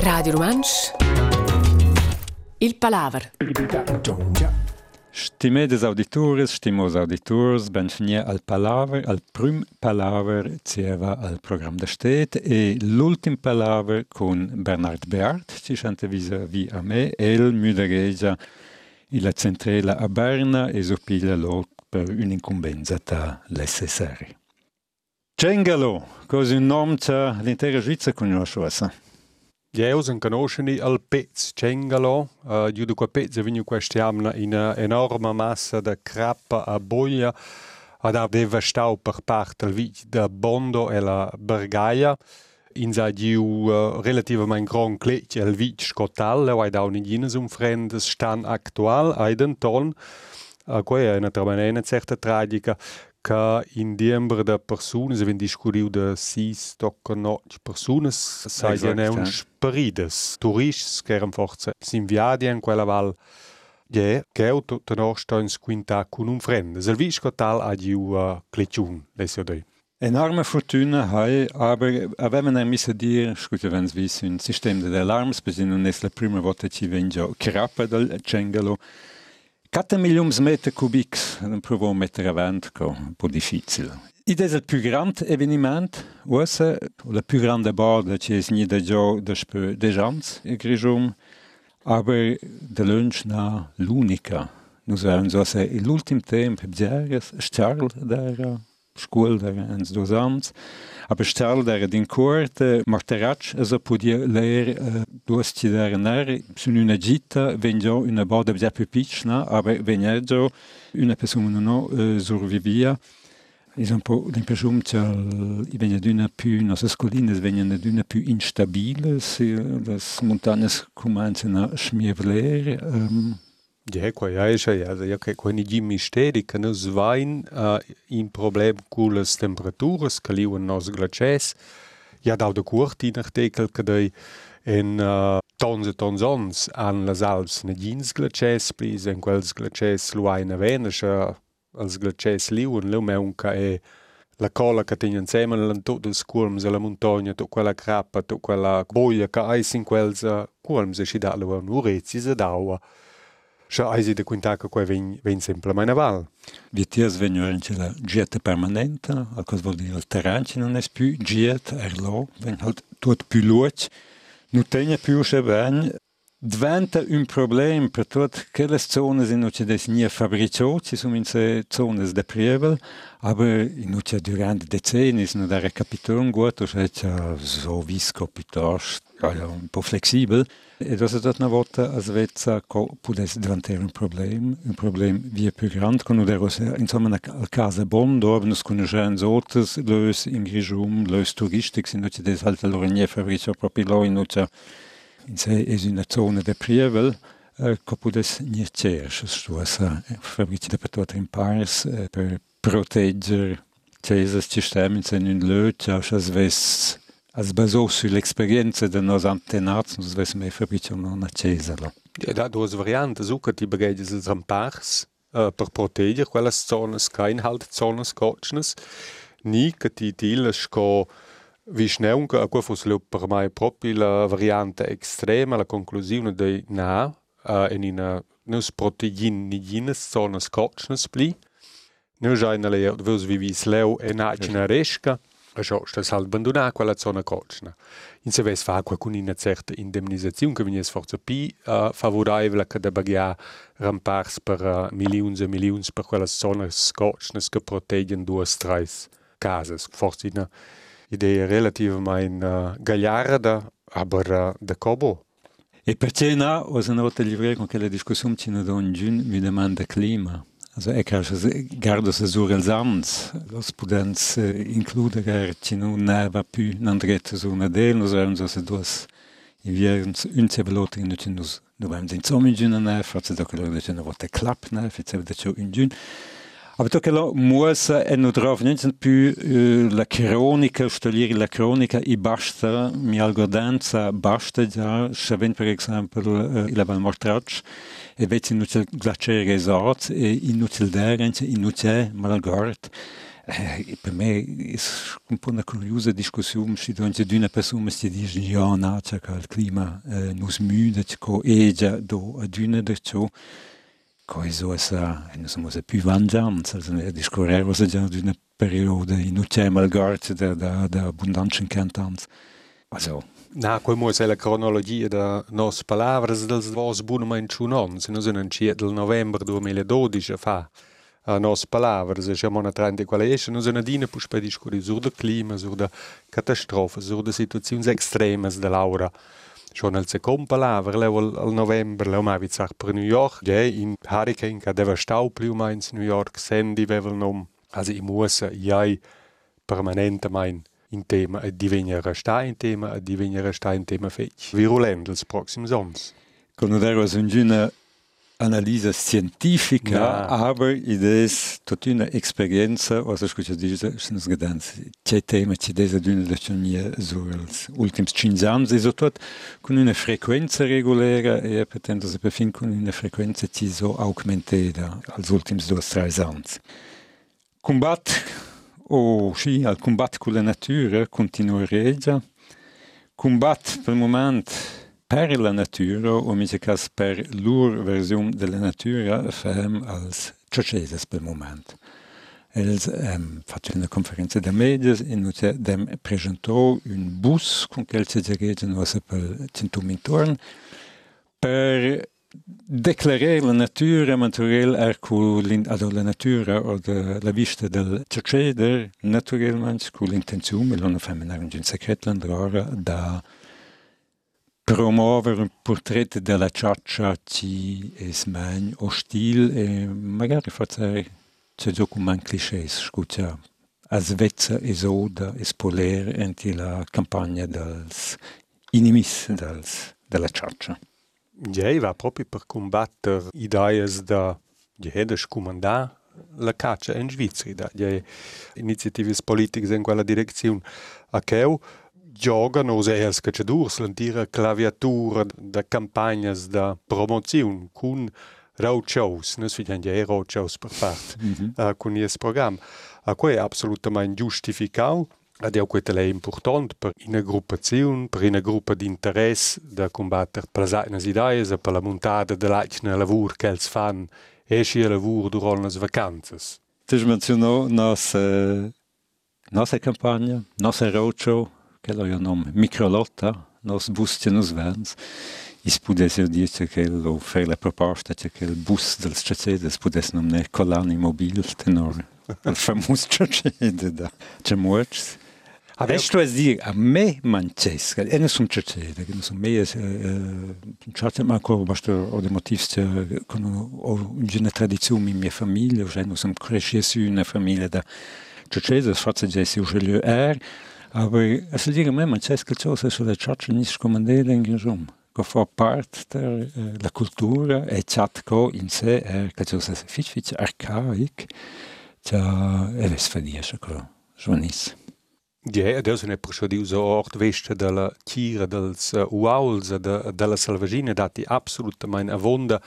Radio Romansch Il Palaver. Stimedes auditores, stimos auditors, benvenia al Palaver, al prim Palaver cieva al program de stet e l'ultim Palaver con Bernard Beart, ci sente vis-à-vis a me, el müderegia illa centrela a Berna e sopila lot per un'incumbenza ta l'SSR. Cengalo, così un nome che l'intera Svizzera conosce. Io sono conosciuto al pezzo Cengalo, uh, io da quel pezzo vengo quest'anno in un'enorme massa di crappa a boia ad ha devastato per parte del vit da Bondo e la Bergaia. In sa diu uh, relativamente gran clec el vit scotal, e da un'igines un frendes stan actual, aiden ton, uh, quella è una tramanena certa tragica, que em dezembro da persona, se vem descobriu de seis toca nós pessoas, saem né, uns eh. paridas, turistas que eram força, se enviadem em quella val, ja, que eu te nós estamos quinta com um friend. El visco tal a diu uh, cletchun, desse daí. Enorme fortuna hai, aber avevano una messa di scusate wenn vi un Alarms, di allarme, spesino nella prima volta ci vengo crappa dal cengalo. 4 milions meter cubics non provò a mettere avanti che è un po' difficile. Ed è il più grande avvenimento, ossa, la più grande borda che è da giù dopo dei anni, in Grigium, ma da lunch na l'unica. Noi abbiamo ossa l'ultimo tempo, Bzieres, Charles, da scuola, da due anni, a bestellare din cuort marterach se podie leer duostidarenar sun una gita vendiò una borda bia più piccina a veneggio una persona non survivia Exemple, d'impresum che i vegna d'una più, nostres collines vegnan d'una più instabiles, las montagnes comencen a schmievler, um, de recolhagem, eu que quando de mistério que nos vai em problema com as temperaturas que ali nos glaciais, ja dau de curto in artikel que dei en uh, tons e tons ons an las alps ne dins glaciais, plis en quels glaciais luai na venesha, als glaciais liuen, leu meunca e la cola che tengono insieme in tutti i colmi della montagna, tutta quella crappa, tutta quella boia che hai in quei colmi, e ci dà un'urezza d'acqua. Scha eisi de quinta che qua ven, ven sempre mai naval. Vi tiers vengono in la gieta permanente, a cosa vuol dire il terreno non è più giet, er lo, ven halt tot più luce, non tenia più se ben, diventa un problema per tutte quelle zone in cui des nie fabbricato, ci sono in se zone de Prievel, aber in cui durante decenni non da recapitolare gut, cioè so visco piuttosto, ja, ja, un po' flexibel. E das ist das eine Worte, Svezia wenn es diventare un problem, un problem via più grande, con una rosa, insomma, una casa bon, dove nos conosceren sotes, lös in Grijum, lös turistics, in noce des alte Lorigné, Fabrizio Propilo, in noce, in se es una zona de Prievel, ko pudes nie cerš, što sa eh, Fabrizio de Petuat in Paris, eh, per protegger, cesas, ci stemmen, in löt, ja, schas ves, אז של אקספריאנציה דנוזנטנארץ, וזה מפריצ'ון נצ'ייזלו. Ja, du hast Varianten suchen, die begeben sich am Pachs, äh, per Protein, quelle Zonen, kein halt Zonen, Gotschnes. Nicht, die Dille scho, wie schnell, a gut fürs Lüpper, meine propile Variante extrema, la conclusione dei na, eh, e äh, in ina, nus Protein, ni jenes Zonen, Gotschnes bli. Nus eine Lehre, wirst wie wie es leu, en a cineresca. Resca, Això sta sal abandonar quella zona cocna. In se ves fa con una certa indemnizzazione che viene forza pi uh, favorevole che da bagia rampars per uh, milioni e milioni per quella zona cocna che proteggono due tre case. Forse una idea relativamente uh, gagliarda, aber uh, da cobo. E perché no, ho notato livrare con quella discussione ci ne do in giun mi domanda clima. Also e gardo se sur sans, los pudens eh, includere cinu neva pu n'andrete sur na del, nos avem se duas i vierens unce velote in ucinus. Nu avem din som in giuna nef, face da color de cenero te clap nef, et se vede cio in giuna, Apëto muss muës e drauf drovë sind py la kronika, është lirë la kronika i bashkë, mi algodan ca ja gja shëven për eksempel i la ban mortraç, e vetë i nuqë glaçë e rezat, e i nuqë lderën që i nuqë malgarët, E për me, është këmë po në kurjuze diskusiumë, që dojnë që dy në pesu më së dishë një janë që ka lë klima në zmynë, që ko e gja do, a dy në dhe che so essa, non siamo più vangianza, also discorrere già di una periodo in mal garze da, da, da abbondanza in cantanza. Also, Na, come è la cronologia delle nostre parole del vostro buon momento non, se non sono in del novembre 2012 fa a nos palavras, e siamo na trente qual è, non sono dina pus per discutere sur del clima, sur de catastrofe, sur de situazioni extremes dell'aura. Schon al second palavra, leu al, novembre, leu mai vizar per New York, ja, in Hurricane che deve stau in New York, Sandy vevel also i muss ja permanente mein in tema e divenire sta in tema e divenire sta in tema fech. Virulent els proxims ons. Con una Analyse scientifică, da. aber ideea tot una experiență, o să-și cucedește și nu zgădanți. Ce teme, ce deze d'une de ce mie zurels. Ultims 5 ani, zizo tot, cu una frecvență regulară, e pretendo să pe fin cu una frecvență tizo augmenteda, als ultims 2-3 ani. Combat, o oh, și al combat cu la natură, continuă regia. Combat, pe moment, per la natura o musicas per lur versium de la natura fem als circeses per moment. Els ehm, um, face una conferenza de medias e in ute dem presentò un bus con quel se dirige nosa per centum intorn per declarare la natura naturel ercu ad ah, la natura o de la vista del circeder naturelmens cu l'intenzium e l'ona femminar un secret l'androra da promuovere un portrait della ciaccia ci es mein ostil e magari fare c'è gioco un cliché scusa a Svezia e soda e spolere enti la campagna dels inimis dels, della ciaccia. Ja, va proprio per combattere idee da ja, da scomandare la caccia in Svizzera, da iniziative politiche in quella direzione. A che giocano os els cacciadurs l'antira claviatura da campagnas da promozione con roadshows, non si dice ja roadshows per part, mm -hmm. uh, con il programma. A cui è assolutamente giustificato ed è questo è importante per una gruppazione, per una gruppa di interesse da combattere per le idee per la montata dell'altro lavoro che els fanno e il lavoro durante le vacanze. Tu nostra, nostra campagna, la nostra roadshow, kallar jag honom Mikrolotta, nos bustienus vans. Is pudesser cekel o fer la proposta cekel bus dels cecedes pudes nomne colani mobil tenor al famus cecede da cemuets. Aber ich weiß dir, a me manches, e ne sum cecede, che ne sum me es certe ma co basto o de motivs con una tradizione in mia famiglia, o sei ne sum crescesi una famiglia da cecede, sfatze gesi o gelio er, Aber es liegen me tses che zo se de Tschatschen is kommandeden gerum. Go fa part ter äh, la cultura e tjatko in se er ka zo se fitfit arkaik tja eves fadieša kro žvanis. Ja, da se ne prišodil za ort vešče, da la tira, da la uavlza, da la salvažine dati absolutno manj avonda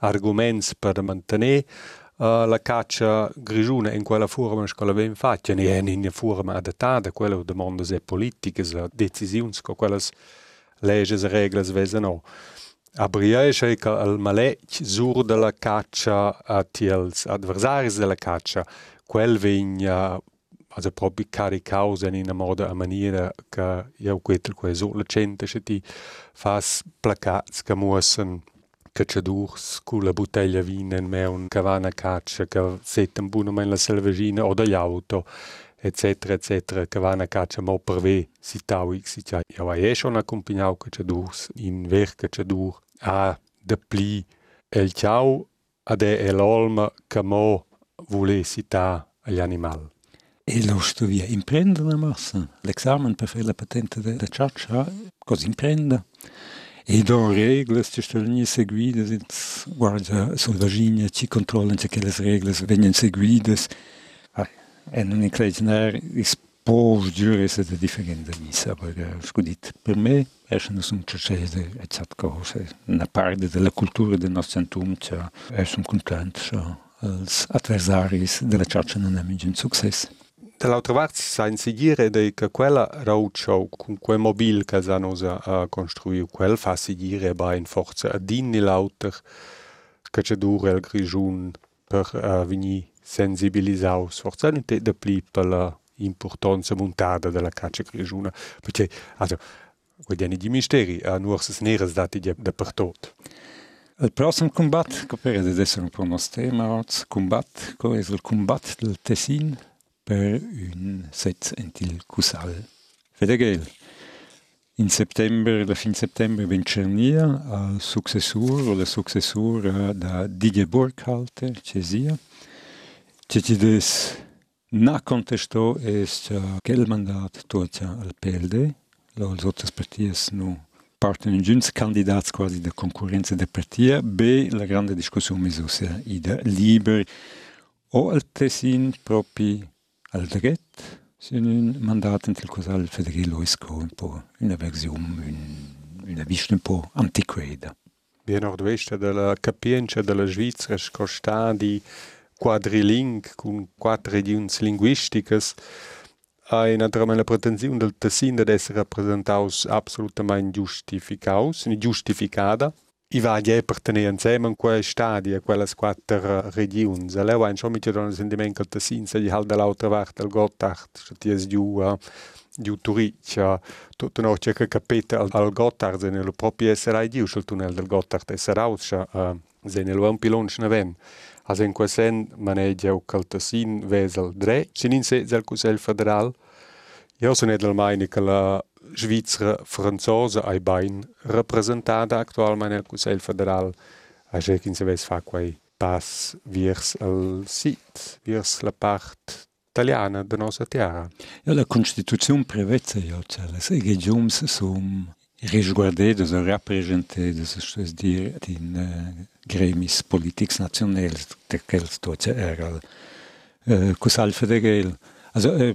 argument per mantenere la caccia grigiuna in quella forma che l'abbiamo fatta, non è in forma adattata, quelle domande politiche, decisioni, quelle leggi e regole vesano. A Briesce che il malecch sur della caccia agli avversari della caccia, quel vigna also proprio caricaus in una moda a maniera che io questo che è solo gente che ti fa placats che muossen cacciadurs cu la bottiglia vina in me un cavana caccia che settem buono in la selvagina o dagli auto eccetera eccetera cavana caccia mo per ve si tau x si io hai schon accompagnato cacciadurs in ver cacciadur a de pli el ciao ad è l'olma che mo volessi ta agli animali E lo studia imprende la massa. L'esamen per fare la patente della ciaccia, cosa imprende? E dore reglas que estão seguidas, guarda a soldadinha, te controlam se aquelas regras venham seguidas. Ah, é não imaginar, pôs dures de diferente missa, porque escudit per me, essa não são chachas de etc coisa, na parte da cultura do nosso santum, já é um contente, já os adversários da church não é um sucesso. Dall'altra parte sa inseguire che quella roadshow con quel mobil che hanno uh, costruito, quel fa seguire in forza a dinni l'auter che c'è dura il grigiun per uh, venire sensibilizzare sforzamente di più per l'importanza montata della caccia grigiuna. Perché, also, guardiani di misteri, a nuorses neres dati dappertutto. Il prossimo combat, che per essere un po' il nostro tema, è il combat del Tessin, per un set entil Cusal. Fedegel. In septembre, la fin septembre, ben cernia al successur la successura da Didier Burkhalter, Cesia. Cecides na contesto est quel mandat totia al PLD, lo els autres parties nu parten in giuns candidats quasi de concorrenza de partia, b la grande discussione mesusa ida liber o al Tessin propi Aldrett man da til al Federico Loisco på universium una vista un po' antiquada. Bien er orduesta della capienza della Svizzera scosta di quadriling con quattro ediunz linguisticas e naturalmente la pretensione del Tessin di essere rappresentaus absolutamente giustificaus, giustificada, i va a pertenere insieme in quei stadi, a quelle quattro regioni. E lei va in sommità da un sentimento che si si ha dall'altra parte del Gotthard, che è giù, giù Turiccia, tutto no c'è che capite al, al Gotthard, se nel proprio essere giù, sul tunnel del Gotthard, e sarà uscita, uh, se nel un pilone ce ne vem. Also in quel sen maneggia o che il dre, sin in se del Cusel federal. Io sono del meine che la Svizra franzosa ai bain representada actualmein el Cusel Federal a che quin se vess fa quei pas virs al sit, virs la part italiana de nossa terra. Ja, la Constituzione prevede ja, cioè, le regions som resguardadas e representadas, isto é dire, in uh, eh, gremis politics nationales, daqueles, cioè, era eh, uh, Cusal Federal. Also, uh, eh,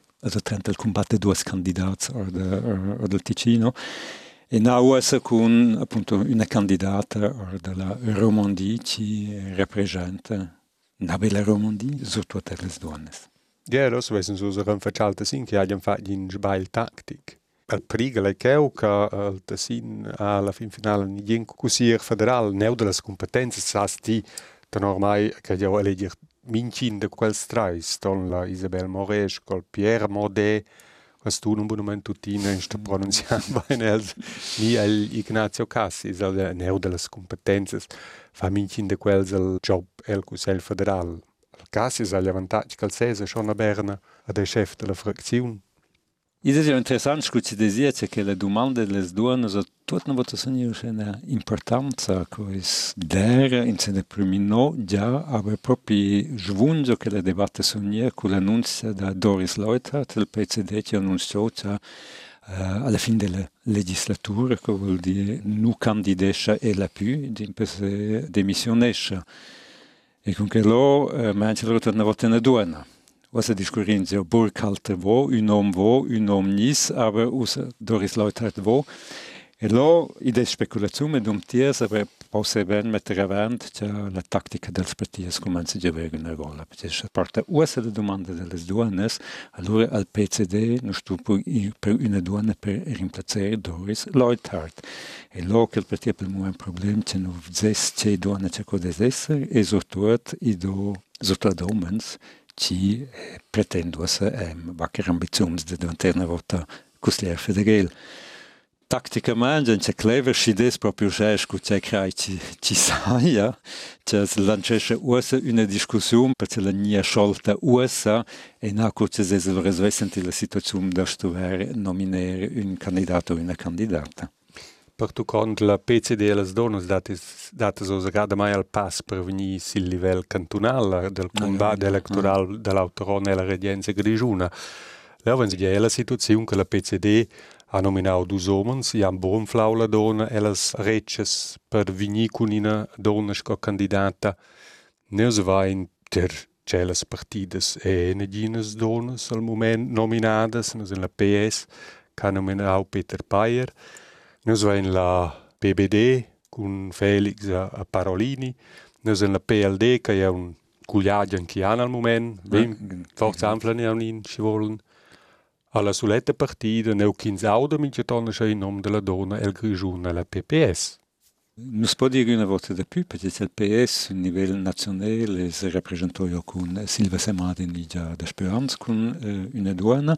il also trennt il combatte due candidati o, de, o, o del Ticino e nauasa con appunto una candidata della Romandie che rappresenta una bella Romandie tutte le donne. Ja, das wissen so so verchalta sin che hagien fatto in sbail tactic. Al priga le cheu ca al Tessin alla fin finale ni gen cusier federal neu de las competenze sas ti da normai che ja elegir mintgin da quels trais, ton la Isabel Moresch, col Pierre Modé, was du nun monument tutine sto pronunciam bene als ni al Ignazio Cassis, al de neu de las competenzas, fa mintgin da quels al job el Cusel Federal. Al Cassis al avantatge cal sesa schon a Berna, ad e chef de la fracziun, frazione Id è interessant scu ci desia che le domande delle donne so tut na vota sono una importanza quis der in se de primino già aber proprio svunzo che le debatte sono con l'annuncio da Doris Leuter del PCD che annunciò uh, alla fine della legislatura che vuol dire nu candidesce e la più di demissionesce e con che lo uh, manche lo torna vota na duana er diskurieren se Burghalter wo, un om wo, un om nis, aber us Doris wo. E lo, ide speculazione dum ties, aber posse ben mettere avanti che la tattica dels partiers comincia a avere una rolla, perché se porta usa la domanda delle donne, allora al PCD non sto per una donna per rimplacare Doris Leuthard. E lo che il partito per un problema che non zes c'è donne che code essere, e soprattutto i do, soprattutto omens, ci pretenduose em vacker ambizions de diventare volta cuslier federal. Tacticamente c'è clever scides proprio c'è che c'è crai ci, ci saia, c'è lanciesce usa una discussione perché la nia sciolta usa e na che c'è resvessenti la situazione da stuver nominare un candidato o una candidata. Per tu con la PCD e le donne dates dates os grada mai al pass per venir sil livel cantonal del combat no, no, electoral no. dell'autoron e la redienza grigiuna. Là, wenn si la situazione che la PCD ha nominato due uomini, Jan Bonflau la donna e le recces per venire con una donna che candidata. Noi va in ter celles partidas e negines donnes al moment nominades, nos in la PS, che ha nominato Peter Payer, nos va in la PBD con Felix a Parolini, nos in la PLD, che è un cugliaggio anche al moment, ben forse anflane in ci volen. Alla suletta partida neu 15 auda mince tonna in nome della donna el grigiun alla PPS. Non si può dire una volta di più perché il PS a livello nazionale si rappresentò con Silva Semadini già da Speranza con eh, una donna,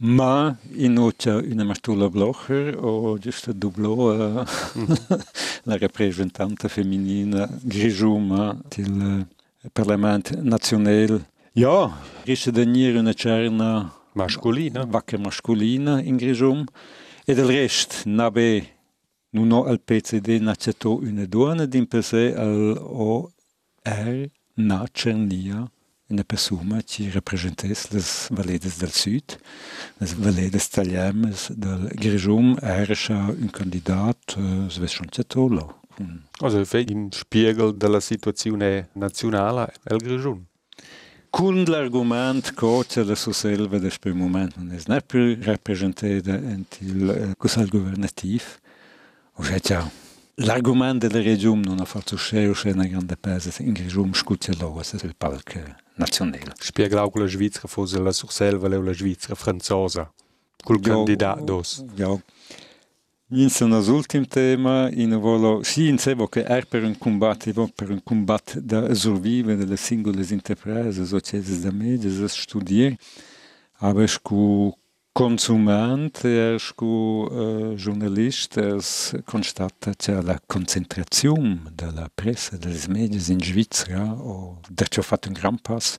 Ma inutja eh, mm. eh, una martula blocher o giusta dublo uh, mm. la representante feminina Grijum, til Parlement National. Ja, rische denir een cerna masculina, masculina in grijum e del rest nabe nu no al PCD naceto une duana din al OR na cernia E une Pessouma qui représentait les vallées del sud, les vallées des Talhemes, del Grischum. Er ist ein Kandidat, es eh, weiß schon Zetolo. Also im Spiegel della situazione nazionale El Grischum. Kun l'argument coce de suselve de spe moment non es ne plus représenté entil eh, cosal governatif. O ciao. L'argument de la regium non a fatto uscire una grande pesa in regium scutia loa se il palche. Palco nazionale. Spiega auch la Svizzera fosse la surselva e la Svizzera franzosa, col candidato. Ja. In sono l'ultimo tema, in volo, sì, in sevo che è per un combatto, per un combatto da survivere delle singole imprese, società da media, studiare, aber consumante, acho que o uh, jornalista constata a concentração da pressa, dos mídias em Svizzera, ou deixou feito um grande passo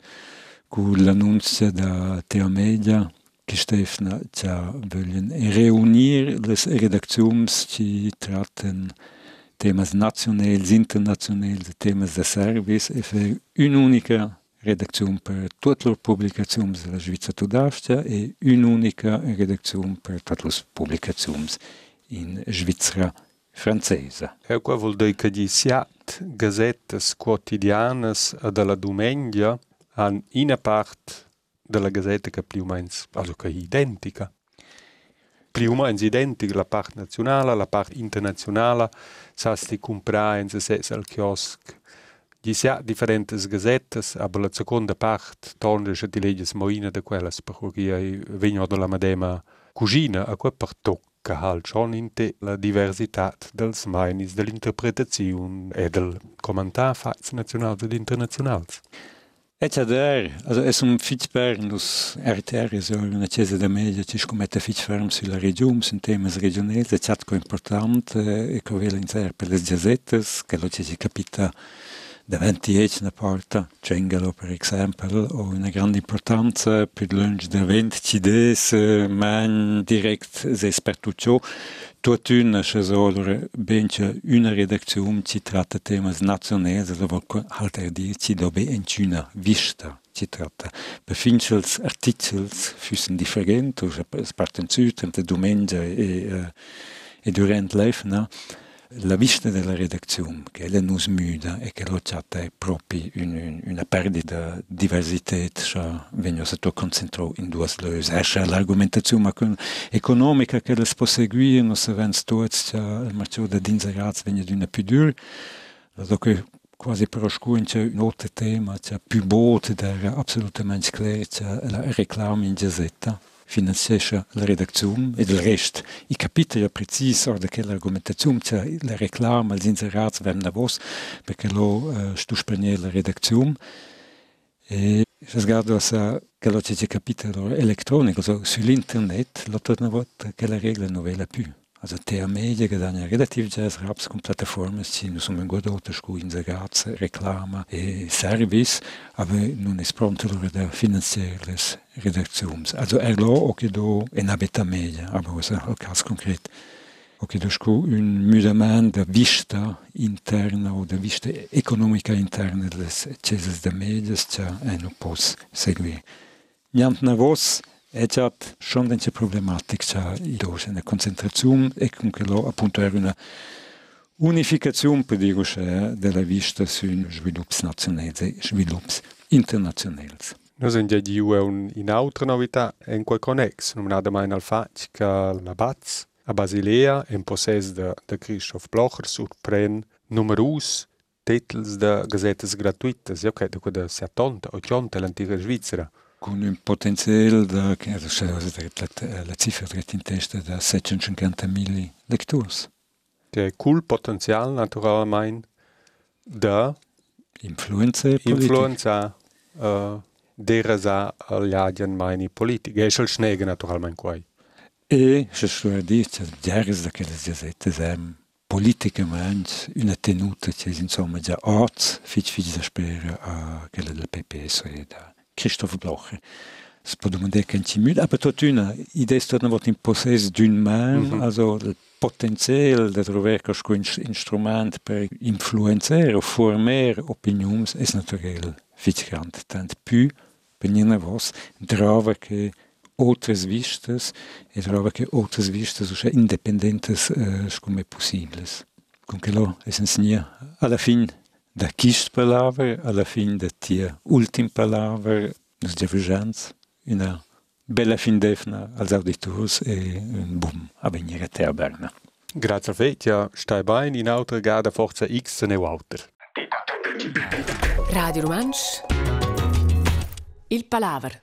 com der da Teamédia que Stefna ja wollen reunir les redaktions que tratam temas nacionais, internacionais, temas de serviço e fazer uma única redacțiune per tutte le pubblicazioni della Svizzera Tudavstia e un'unica redaczione per tutte le pubblicazioni in Svizzera francese. E qua vuol dire che gli siat gazettes quotidianas della domenica hanno una parte della gazzetta che più o meno, è identica. Più o meno identica la parte nazionale, la parte internazionale, sa si comprare in se al chiosco Gli sia differentes gazettes, aber la seconda part torna che ti legges moina de quelles, per cui vengo dalla madema cugina a quel per tocca halt schon in te la diversità dels mainis, dell'interpretazione e del commentar fats nazionals ed internazionals. E c'è der, also es un fitch per nus RTR so una chiesa de media ci scomette fitch ferm sulla regione, sun temas regionali, c'è co important e co vela in ser per le gazettes, che lo ci capita The ventiage na porta cengalo per exempel o una grande importanza per lunge da ventides man direct ses per tutto tot un chasore benche una redaktion ci tratta temas nationales wo halter dir ci dobe entuna vista ci tratta befinchels articels füssen different o parten zu de domenja e, e durant leifna no? La vista della redazione, che è non smuda e che lo chatta è proprio un, una perdita di diversità, cioè vengono si concentrare in due cose. Esce l'argomentazione economica che si può seguire, non si vede tutti, cioè il mercato di inserati viene di una più dura, allora quasi per oscuro c'è un altro tema, c'è più botte, era assolutamente chiaro, c'è la reclama in giazzetta finanziescha la redacziun e del rest. I capitoli precis or de quella argumentazione c'è la reclama, els inserats vem na vos, perché lo uh, stu sprenie la redaczione. E se sguardo a che lo c'è capitolo elettronico, so, sull'internet, lo torna volta che la regola non ve la più. Also te media che danno relativ già raps con piattaforme ci non sono guardato scu in ragazze, reclama e service, aber non è pronto da finanziare le redazioni. Also er lo o che do en abita media, aber was è il caso concreto. O che do scu un mutamento da vista interna o da vista economica interna delle cese de media, cioè non posso seguire. Niente è già schon eine problematica in una concentrazione e comunque lo appunto era una unificazione per dire cioè, della vista sui sviluppi nazionali e sviluppi internazionali. Noi siamo già di un, in altra novità in quel connex, nominata mai al fatto che la Baz a Basilea in possesso di Christoph Blocher surprende numerosi titoli di gazzette gratuite, che da 70 o 80 l'antica Svizzera. con un potenzial da, also, la, la cifra dreht in testa da 750.000 lectures. Der cool Potenzial naturalmente, da Influencer Influenza eh, uh, dera sa ljaden mani politica. E šel snega naturalmein quai. E, se schon dit, djeres da kelles gesette sem politica mans una tenuta, cioè insomma già orts, fitch fitch da spera eh, a quella del PPS e da... Christophe Bloch. Se pode demander quem simula. Ah, tot una, ideea este tot în possess d'une man, mm -hmm. also il potenzial de trobar qualcun instrument per influencer o former opinions es naturel fitzgrant. Tant più, per nina vos, drava che outras vistas e drava che outras vistas, ossia independentes, uh, come possibles. Con che lo es insegna alla fine da quist palavra, alla fin da tia ultim palavra, nos devujans, una bella fin defna als auditors e un boom a venire a te Berna. Grazie a te, ja, stai bene in altra gada forza X ne Walter. Radio Romansch Il Palaver